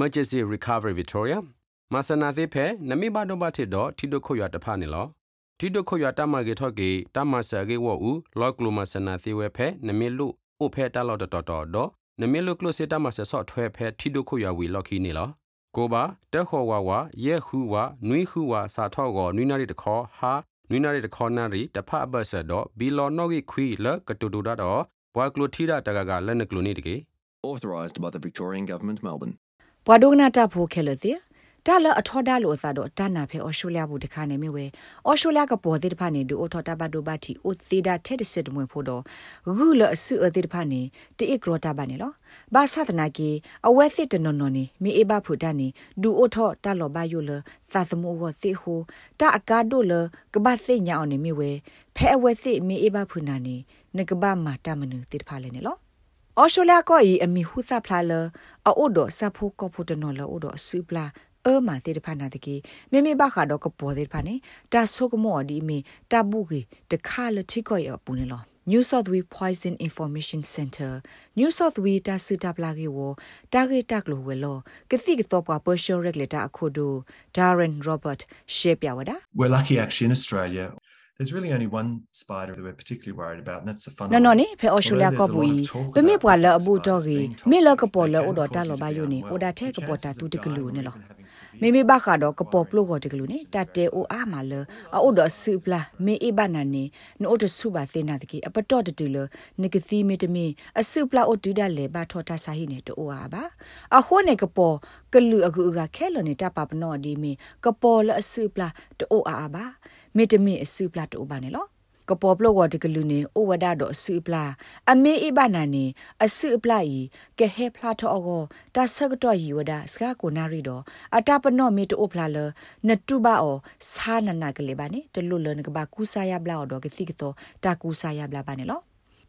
emergency recovery victoria မဆနာသေးဖဲနမိဘတော့ဘထစ်တော့ထီဒိုခွရတဖာနေလောထီဒိုခွရတမကေထော့ကေတမဆာကေဝအူလော့ကလိုမဆနာသေးဝဲဖဲနမိလူအိုဖဲတလော့တော်တော်တော့နမိလူကလိုစေတမဆဆော့ထွဲဖဲထီဒိုခွရဝီလော့ခီနေလောကိုပါတက်ခေါ်ဝါဝါရဲခူဝါနွိခူဝါစာထော့ကောနွိနာရီတခေါ်ဟာနွိနာရီတခေါ်နာရီတဖအဘဆတ်တော့ဘီလော်နော့ဂီခွီလကတူတူတော့ဘွာကလိုထီတာတကကလက်နကလိုနေတကေ authorised by the Victorian Government Melbourne ဘွာဒိုနာတာဖိုခဲလတဲ့တာလအထောဒါလို့အစားတော့တာနာဖဲအော်စတြေးလျဘူးတခါနေမြဝဲအော်စတြေးလျကပေါ်တဲ့တဖာနေဒူအော်ထောတာဘတ်ဒိုဘတ်တီအိုသေးတာတဲ့စစ်မွေဖို့တော့ဂူလအစုအသေးတဖာနေတိအကရတာဘနေလောဘာသာတနာကီအဝဲစစ်တနော်နော်နေမီအေဘဖူတနေဒူအော်ထောတာလောဘယိုလသာသမိုဝသေဟိုတာအကာဒိုလကဘာစိညာအောင်နေမြဝဲဖဲအဝဲစစ်မီအေဘဖူနာနေနကဘာမာတမနုတိတဖာလဲနေလော အော်စတြေးလျကိုအမီဟူစာဖလာလအိုဒိုဆာဖိုကောဖူတနော်လောအိုဒိုဆူပလာအမတေတဖာနာတကေမေမေဘခါတော့ကပေါ်တေတဖာနေတာဆုကမောဒီမီတာဘူးကေတခါလတိကိုရပူနေလော New South Wales Poison Information Center New South Wales တာစတာပလာကေဝတာဂေတက်လိုဝဲလောကတိကတော့ပွား Partial Regulator အခုဒို Darren Robert ရှေ့ပြဝဒါ We're lucky actually in Australia there's really only one spider that we're particularly worried about and that's the funnel no no ni phe australia ko bui pe mi pwa la abu to gi mi la ko po la o do ta lo ba yo ni o da the ko po ta tu de glu ni lo mi mi ba kha do ko po plo ko de glu ni ta te o a ma le a o do su pla mi e ba na ni no o de su ba the na de gi a pa to de de le ni ki si mi de mi a su pla o du da le ba tho ta sa hi ne to o a ba a ho ne ko po ကလူအကူကခဲလနေတာပပနောဒီမီကပေါ်လအစုပလာတိုအာဘာ မေတမီအစုပလာတိုဘာနေလောကပေါ်ပလောဝတကလူနေအိုဝဒါတော့အစုပလာအမေအိဘနာနေအစုပလာဤကဟေဖလာတော့အောတဆကတော့ယီဝဒါစကာကိုနာရီတော့အတပနော့မေတိုဖလာလနတူဘာအောဆာနနာကလေးပါနေတလူလနကဘာကူဆာယဘလာတော့ကစီကတော့တာကူဆာယဘလာပါနေလော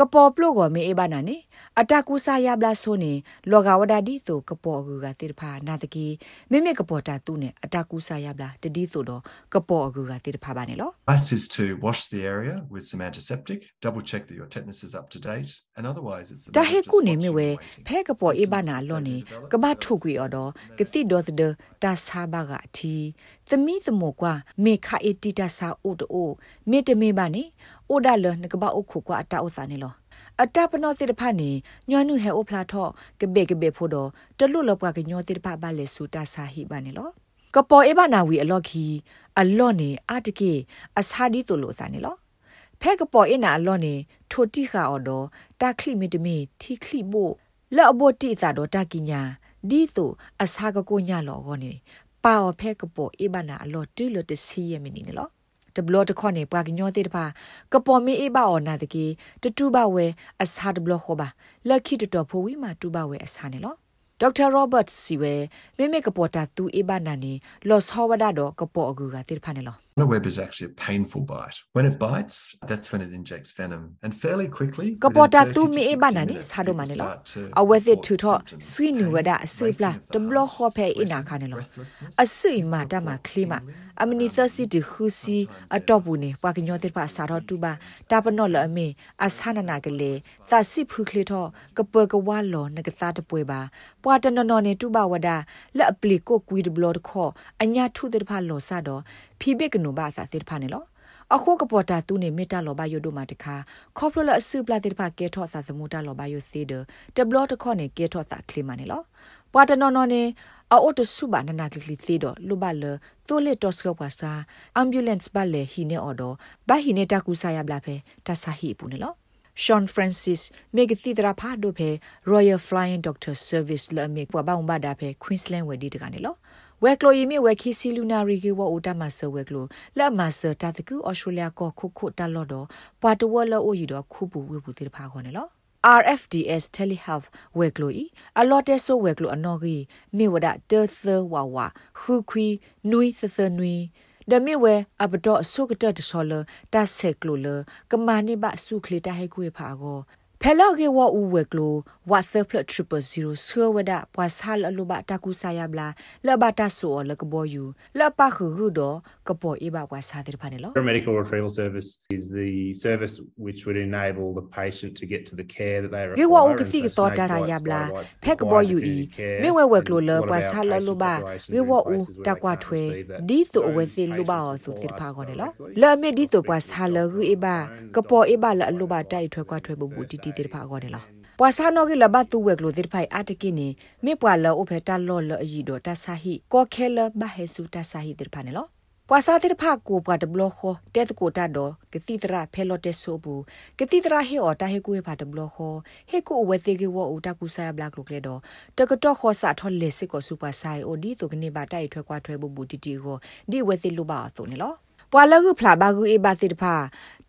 ကပေါ်ပလို့ကမေအေဘာနာနေအတကူစာယဘလာဆိုနေလောကဝဒဒီဆိုကပေါ်ကူကတိတဖာနာတကီမိမိကပေါ်တာသူနဲ့အတကူစာယဘလာတတိဆိုတော့ကပေါ်ကူကတိတဖာပါနေလော Advice is to wash the area with some antiseptic double check that your tetanus is up to date and otherwise it's တဟေကုနေမြဝဲဖဲကပေါ်အေဘာနာလောနေကဘာထုကွေအော်တော့ကတိဒေါ်သဒတာစာဘာကအတီသမီးသမောကွာမေခအတီတာစာအိုတိုမေတမေပါနေ အိုဒါလနကဘာအိုခုကွာအတာဥစာနေလောအတပနောစစ်တဖာနေညွနုဟဲအိုဖလာထော့ကဘေကဘေဖို့တော့တလွတ်လောက်ကကညောတိတဖာပါလေစူတာစာဟိပါနေလောကပေါ်အေဘနာဝီအလော့ခီအလော့နေအတကေအစာဒီတိုလိုစာနေလောဖဲကပေါ်အနာအလော့နေထိုတိခါအော်တော့တာခလိမီတမီတီခလိဖို့လော့ဘိုတိသာတော့တာကိညာဒီဆိုအစာကကိုညလော်ကောနေပါအော်ဖဲကပေါ်အေဘနာအလော့တူလို့တစီရမီနေလော တဘလတခေါနေပွာကညောသေးတပါကပေါ်မေအေဘာအော်နာတကေတတူဘဝဲအစာတဘလခောပါလက်ခိတတော်ဖိုဝီမာတူဘဝဲအစာနေလောဒေါက်တာရောဘတ်စီဝဲမိမိကပေါ်တာသူအေဘာနာနေလော့စ်ဟောဝဒါတော့ကပေါ်အကူကတိဖာနေလော The web is actually a painful bite. When it bites, that's when it injects venom. And fairly quickly, kapota tu mi e banani sado manelo awethe thu tho si nu wada asipla de block ho phe ina khane lo asu ma ta ma klima amni thasi de khusi atop bu ne pa knyo te pa sa tho tu ba ta pano lo ame asana na kale sa si phu khle tho kape ka wa lo na ka sa de pwe ba pwa ta no no ne tu ba wada la appli ko kwi de block kho anya thu de pha lo sa do ဖီဘက်ကနုဘာသာစစ်ဖာနေလောအခုကပေါ်တာသူနေမေတ္တာလောဘယုဒမတခါခေါပလလအစုပလာတိဖာကေထော့စာစမူတာလောဘယုစေဒတဘလတခေါနေကေထော့စာခလီမနေလောပွာတနော်နော်နေအော်တဆုဘာနနာကလီသေးတော့လူဘလသိုလက်တော့စကောပါစာအမ်ဘူလန့်စ်ဘလေဟီနေအော်တော့ဘာဟီနေတကူဆာယဘလာဖဲတဆာဟီပူနေလော Sean Francis မေဂတိတရာဖာဒိုဖဲ Royal Flying Doctor Service လအမေပွားပေါင်းဘာဒါဖဲ Queensland ဝဲဒီတကနေလော ဝဲကလိုယီမီဝဲခီစီလူနာရီကေဝအိုတမဆဝဲကလိုလက်မဆတာတကူအော်စတြေးလျကောခုခုတလော့တော့ပွာတဝဲလောအိုရီတော့ခုပူဝဲပူတိတဖာခေါ်နေလော RFDS telehealth ဝဲကလိုဤအလော့တဲဆိုဝဲကလိုအနော်ကြီးမြေဝဒတေသဝဝခူခွီနွီဆဆနွီဒမီဝဲအဘတော့ဆုကတတဆောလတဆက်ကလိုလကမာနိဘဆုခလီတဟဲကွေဖာကို ဖဲလော့ကေဝအူဝဲကလိုဝါသဖလ000ဆွေဝဒပွာဆာလလိုဘတာကူဆာယဘလာလဘတာဆိုလကဘောယူလပခဟုဒကပေါ်အဘပွာဆာတဲ့ဖာနေလော Paramedical retrieval service is the service which would enable the patient to get to the care that they require. ကေဝအူကစီကတော့တာယဘလာဖက်ဘောယူဤမေဝဲဝဲကလိုလပွာဆာလလိုဘကေဝအူတကွာထွဲဒီဆိုအဝဲစီလိုဘအောဆိုစစ်ဖာကောနေလောလာမေဒီဆိုပွာဆာလဂူအဘကပေါ်အဘလလိုဘတိုက်ထွဲကွာထွဲဘူဘူတီတီတဲ့ဖာကောနေလောပွာဆာနောကလဘတူဝဲကလိုတဲ့ဖိုင်အတကိနေမေပွာလောအဖေတာလောလအီဒိုတဆာဟီကောခဲလဘဟေဆူတဆာဟီတဲ့ဖာနေလောပွာစာတိဖာကိုပွားတဘလခောတဲတကိုတာတော့ကတိတရာဖဲလော့တက်ဆိုဘူးကတိတရာဟေအော်တာဟေကူဖာတဘလခောဟေကူဝဲသေးကေဝအူတာကူဆာဘလက်လုကလေတော့တကတော့ခောစာထော်လက်စစ်ကိုစူပါဆိုင်အိုဒီတိုကနေပါတိုက်ထွဲကွာထွဲဘူးဘူးတီတီကိုဒီဝဲစစ်လူပါအသွနေလော ပွာလကုဖလာဘာကူအေဘာစစ်တဖာ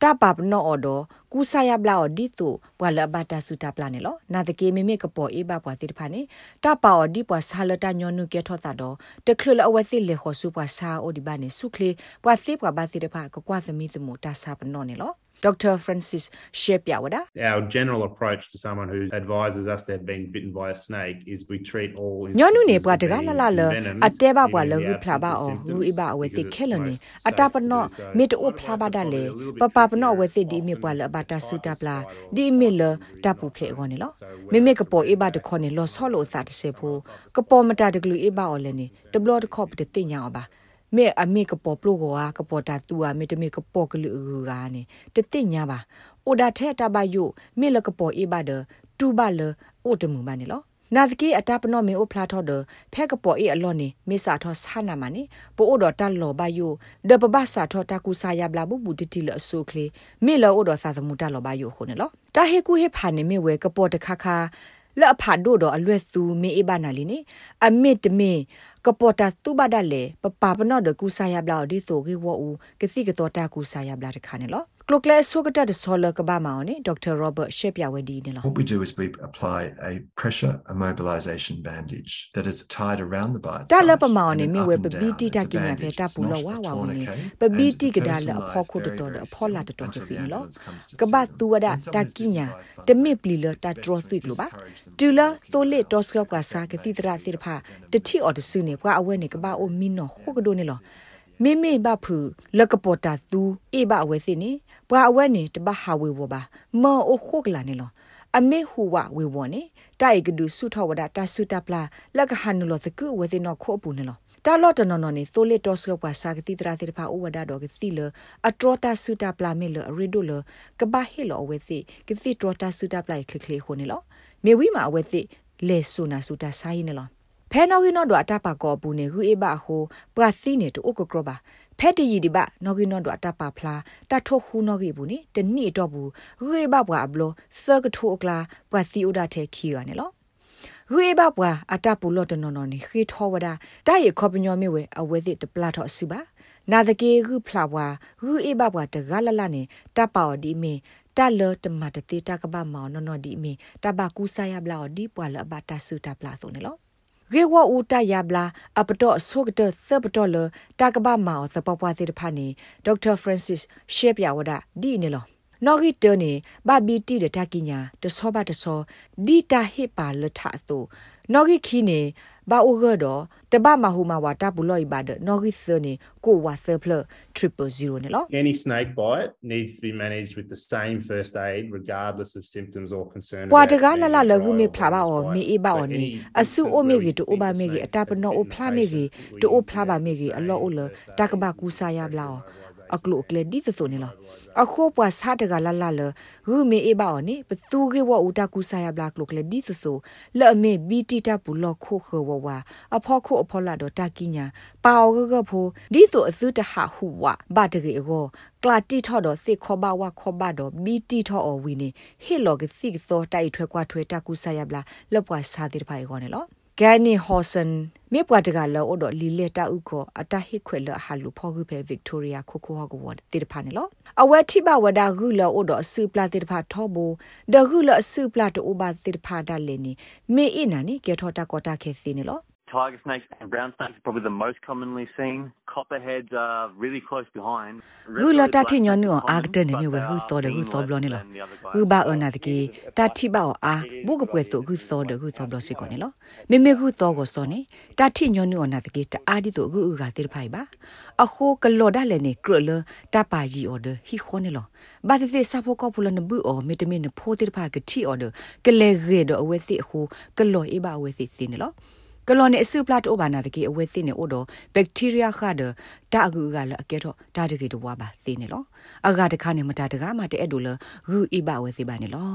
တပပနောအော်ဒကူဆာယဘလာအော်ဒီတုပွာလဘတာစုတာပလာနေလောနာတကေမေမေကပေါ်အေဘာပွာစစ်တဖာနေတပါအော်ဒီပွာဆာလတာညောနုကေထောတာတော့တခလလအဝစစ်လေခောစုပွာဆာအိုဒီဘာနေစုခလေပွာစစ်ပွာဘာစစ်တဖာကကွာသမီသမူတာစာပနောနေလော Dr. Francis Shepiawada. Our general approach to someone who advises us they've been bitten by a snake is we treat all Nyonu ne bwa daga la la le ate ba bwa le hu phla ba o hu i ba we se khelo ne ata pa no me to phla ba da le pa pa pa no we se di me bwa le ba ta su ta pla di me le ta pu phle go ne lo me me ka po e ba de kho ne lo so lo sa de se pho ka po ma ta de glu e ba o le ne de blo de kho de tin nya o ba မေအမေကပေါ်ပလိုကောကပေါ်တာတူအမေတမေကပေါ်ကလူကာနေတတိညာပါအိုဒါထဲတဘယုမေလကပေါ်အေးပါဒတူပါလအိုတမှုမနေလောနာသကေအတပနောမေအိုဖလာထောဒဖဲကပေါ်အေးအလောနေမေစာထောဆာနာမနေပိုအိုဒတလောဘယုဒပပစာထောတကူစာယဘလာဘူးဘူးတတိလအဆုခလေမေလောအိုဒစာစမှုတလောဘယုခုနေလောတာဟေကူဟေဖာနေမေဝဲကပေါ်တခါခါ လက်အဖာတို့တော့အလွဲ့သူမေအေးပါနာလီနေအမစ်တမေကပေါ်တာတူဘဒါလေပပပနော့ဒကူဆာယဘလာဒီဆိုကေဝအူကစီကတော့တာကူဆာယဘလာတခါနေလော ကလုကလဲဆုကတတဆောလကဘာမောင်နေဒေါက်တာရောဘတ်ရှက်ပြဝဒီနေလော What we do is we apply a pressure immobilization bandage that is tied around the bite တာလပမောင်နေမြဝဲပပီတီတာကညာဖဲတာပူလောဝဝဝနေပပီတီကဒါလအဖောခုတတော်အဖောလာတတော်ခိနေလောကဘတူဝဒတာကညာတမစ်ပလီလတာဒရောသွိကလိုပါတူလာတိုလစ်တော့စကောက်ကစားကတိတရာစိတဖာတတိအော်တဆုနေကွာအဝဲနေကဘာအိုမီနောခုကဒိုနေလော မေမေဘဖူလကပေါ်တာသူအေဘအဝဲစိနေဘွာအဝဲနေတဘဟာဝေဝပါမောအိုခုကလာနေလောအမေဟူဝဝေဝနေတိုက်ကဒုဆုထဝဒတာဆုတပလာလကဟန်လောသကုဝေစနောခိုပူနေလောတာလော့တနော်နော်နေသိုလစ်တော့ဆော့ပါစာကတိတရာတိဖာဥဝဒါတော့ကစီလအထရတာဆုတာပလာမေလရီဒိုလကဘာဟီလောဝေစီကစီထရတာဆုတာပလိုက်ခလခလခိုနေလောမေဝီမာဝေစီလေဆုနာဆုတာဆိုင်နေလော ဖဲနော်ကီနော်တော့အတပါကောပူနေဟူအေဘဟိုပရစီနေတူအကကရပါဖက်တရီဒီဘနော်ကီနော်တော့အတပါဖလားတထိုခူနော်ကီဘူးနေတနိတော့ဘူးဟူအေဘဘွာအဘလစကထိုကလာပရစီဥဒတဲ့ခီရနေလောဟူအေဘဘွာအတပူလော့တနော်နော်နေခေထောဝဒတာရခောပညောမေဝဲအဝဲစစ်တပလာတော့စုပါနာတကေဟုဖလာဘွာဟူအေဘဘွာတဂလလနေတပေါဒီမီတလတမတတိတကပမောင်နော်နော်ဒီမီတဘကူဆာယဘလာဒီပွာလဘတာစုတပလာဆိုနေလော ရေဝဦးတရဘလာအပတော့ဆုကတစပတော့လတကဘာမောသပပွားစီတဖာနေဒေါက်တာဖရန်စစ်ရှေ့ပြဝဒဒီနေလော နော်ဂီတနေဘာဘီတီတတကိညာတဆောဘတဆောဒီတာဟိပါလထအူနော်ဂီခီနေဘာအိုဂတော့တဘမဟူမဝါတာပူလောဤဘာဒနော်ဂီစနေကိုဝါဆပလ000နေလော Any snake bite needs to be managed with the same first aid regardless of symptoms or concern. ပွာတကလလလဂုမေဖလာပါအောမေအေပါအောနေအဆုအိုမေကြီးတူဘာမေကြီးအတပနောအိုဖလာမေကြီးတူအိုဖလာပါမေကြီးအလောအိုလတကဘကူဆာယဘလာအ ကလုကလေဒီသဆိုနေလားအခုပွားစားတကလာလာလရူမေအေဘာအောနေပသူကေဝဦးတကူဆာယဘလာကလုကလေဒီသဆိုလဲ့မေဘီတီတာပူလောခိုခေဝဝအဖောခိုအဖောလာတော့တကိညာပါအောကကဖိုဒီဆိုအစုတဟဟူဝဘာတကေကိုကလာတီထော့တော့စစ်ခောဘဝခောဘတော့ဘီတီထော့အဝီနေဟေလောကစစ်သောတိုက်ထွဲကွာထွဲတကူဆာယဘလာလက်ပွားစားတဲ့ဖိုင်ကောနေလော ဂန်နီဟော်ဆန်မေပွားတကလောအိုဒလီလက်တာဥကိုအတဟိခွဲလဟာလူဖောဂုဖေဗစ်တိုးရီယာခိုခိုဟကဝတ်တိတဖာနေလောအဝဲတိဘဝဒါဂုလောအိုဒအစုပလာတိတဖာထောဘူဒဂုလအစုပလာတိုဘာတိတဖာဒါလေနီမေအီနာနီကေထောတာကောတာခေစီနေလော tiger snakes and brown snakes are probably the most commonly seen. Copperheads are really close behind. ဂူလတာတိညောနုအာဂတနေမြဝဟူသော de ဟူသောဘလနေလောဂူဘာအနာတကေတာတိဘာအာဘုကပွဲဆိုဂူသော de ဟူသောဘလစီကောနေလောမေမေဂူသောကိုစောနေတာတိညောနုအနာတကေတအာဒီတို့ဂူဥကတိဖိုင်ပါအခိုကလော်ဒါလည်းနေကရလတပါကြီးအော်ဒဟီခေါနေလောဘာတိစေစာဖို့ကောပူလနဘူအော်မီတမင်ဖိုတိဖာကတိအော်ဒကလေရေဒအဝဲစီအခု ကလော်အေဘာဝဲစီစင်းနေလောကလော်နေအစုပလတ်အိုဘာနာတကေအဝဲစစ်နေအိုတော့ဘက်တီးရီးယားခါဒတာအကူကလည်းအကဲတော့တာတကေတော့ဝါပါသိနေလောအကတခါနေမတာတကားမတဲ့အဲ့ဒိုလဂူအီဘာဝဲစီပါနေလော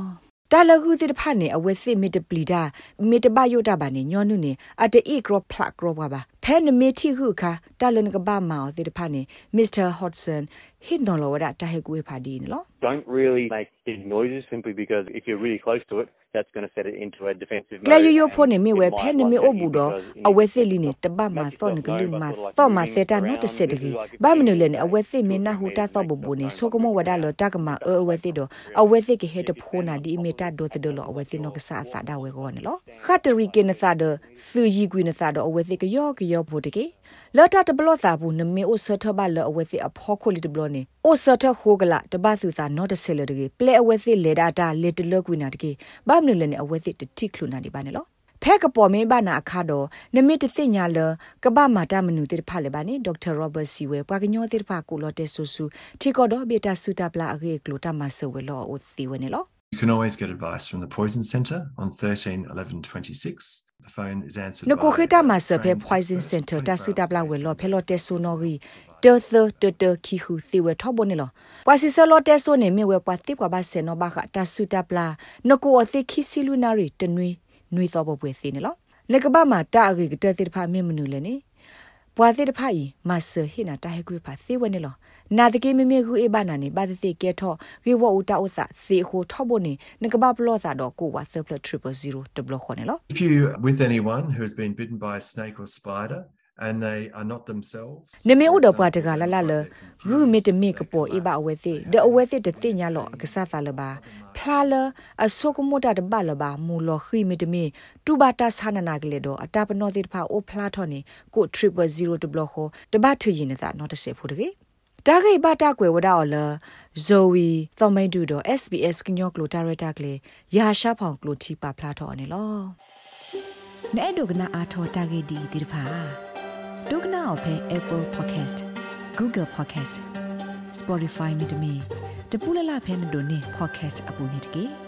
တာလခုစစ်တဖတ်နေအဝဲစစ်မီတပလီတာမီတဘယိုတာပါနေညောနုနေအတအီကရဖလကရဝပါ ဖဲနမီတီခုခါတာလနကဘာမောစစ်တဖတ်နေမစ္စတာဟော့ဆန်ဟစ်နော်လောဝဒတာဟေကွေဖာဒီနေလော Don't really make big noises simply because if you're really close to it, that's going to set it into a defensive ကလ mode. ယယဖိုနေမီဝဲ It ဖဲ might နမီ block အို at ဘူ you တော့ because, you အ know, ဝဲစစ်လီနေ make တပတ်မှာ yourself သောနကလူ known, မှာ but sort of like သောမှာ moving စတာနော်တ around စစ်တ really ကြီး like if ဘာမ you နူလဲ move နေ around အဝဲစစ်မင်းနာဟူတာသောဘဘူနေဆိုကမဝဒါလတကမှာအဝဲစစ်တော့အဝဲစစ်ကဟဲတဖိုးနာဒီမီတာဒိုတဒလောအဝဲစစ်နောကဆာဆာဒါဝဲကောနော်ခတ်တရီကင်းဆာဒဆူယီကွင်းဆာဒအဝဲစစ်ကယောကယောဖို့တကေလော်တာတဘလောသာဘူးနမေအိုဆထဘလအဝဲစစ်အဖောခိုလီတဘလောနေအိုဆထခိုကလာတဘဆူစာနော့တဆဲလတကေပလေအဝဲစစ်လေဒါတာလေတလကွင်းနာတကေဘာမနူလဲနေအဝဲစစ်တတိခလူနာဒီပါနေလောဖဲကပေါ်မင်းဘာနာအခါတော့နမိတသိညာလကပမာတာမနုတိဖာလေပါနေဒေါက်တာရောဘတ်စီဝဲပွားကညောတိဖာကိုလော်တဲဆူဆူထီကောတော့ဘေတာဆူတာပလာအကေကလိုတာမဆဝဲလောအိုစီဝဲနေလော You can always get advice from the Poison Centre on 13 11 26. The phone is answered နကို by ခေတာမ a ဆဖဲ trained poison expert center တာ24ဆူတာပလာဝဲ hours လော a ဖဲ day. လော်တဲဆူနော်ဂီတေသတတခီဟူစီဝဲထောဘနေလောပွာစီဆလော်တဲဆူနေမြဝဲပွာတိကွာဘာဆေနောဘာခတာဆူတာပလာနကိုအသိခီစီလူနာရီတနွေနွေတော့ဘပွဲစီနေလောနကဘာမာတာအဂီကတဲ့တိဖာမြမနူလဲနေ ဘွာစစ်တဖာဤမဆဟိနာတာဟကွေဖာစေဝနေလောနာတကေမမေကူအေဘာနာနေဘာတိကဲထောဂေဝဥတာဥစစေဟိုထောဘနေနကဘာပလောစာတော့ကိုဝါဆပလ000တဘလခေါနေလော If you're with anyone who has been bitten by a snake or spider and they are not themselves, နမေဥ for ဒပွားတ example, ကလာ they လာလ find their ဂူ computer မီတ used မီ to ကပေါ် make အေဘာအ life ဝဲစီ more ဒအဝဲစီ difficult တတင်ညာလောအကစားသာလပါဖလာလအဆုကမတာတဘလပါမူလခိမီတမီတူဘာတာဆာနနာကလေတော့အတာပနောတိတဖာအိုဖလာထော်နေကို0.0တဘလခေါ်တဘထရင်နေတာနော်တဆေဖို့တကေတာဂိဘတာကွယ်ဝဒါအော်လဇိုဝီသောမိန်တူတော့ SBS ကညောကလိုတာရတာကလေရာရှာဖောင်ကလိုတီပါဖလာထော်အနေလောနဲ့ဒုကနာအာထော်တာဂိဒီဒီတဖာ ဒုကနာအဖဲ Apple Podcast Google Podcast Spotify မြေတမီတပူလလဖဲမတို့နေ podcast အပူနေတကေ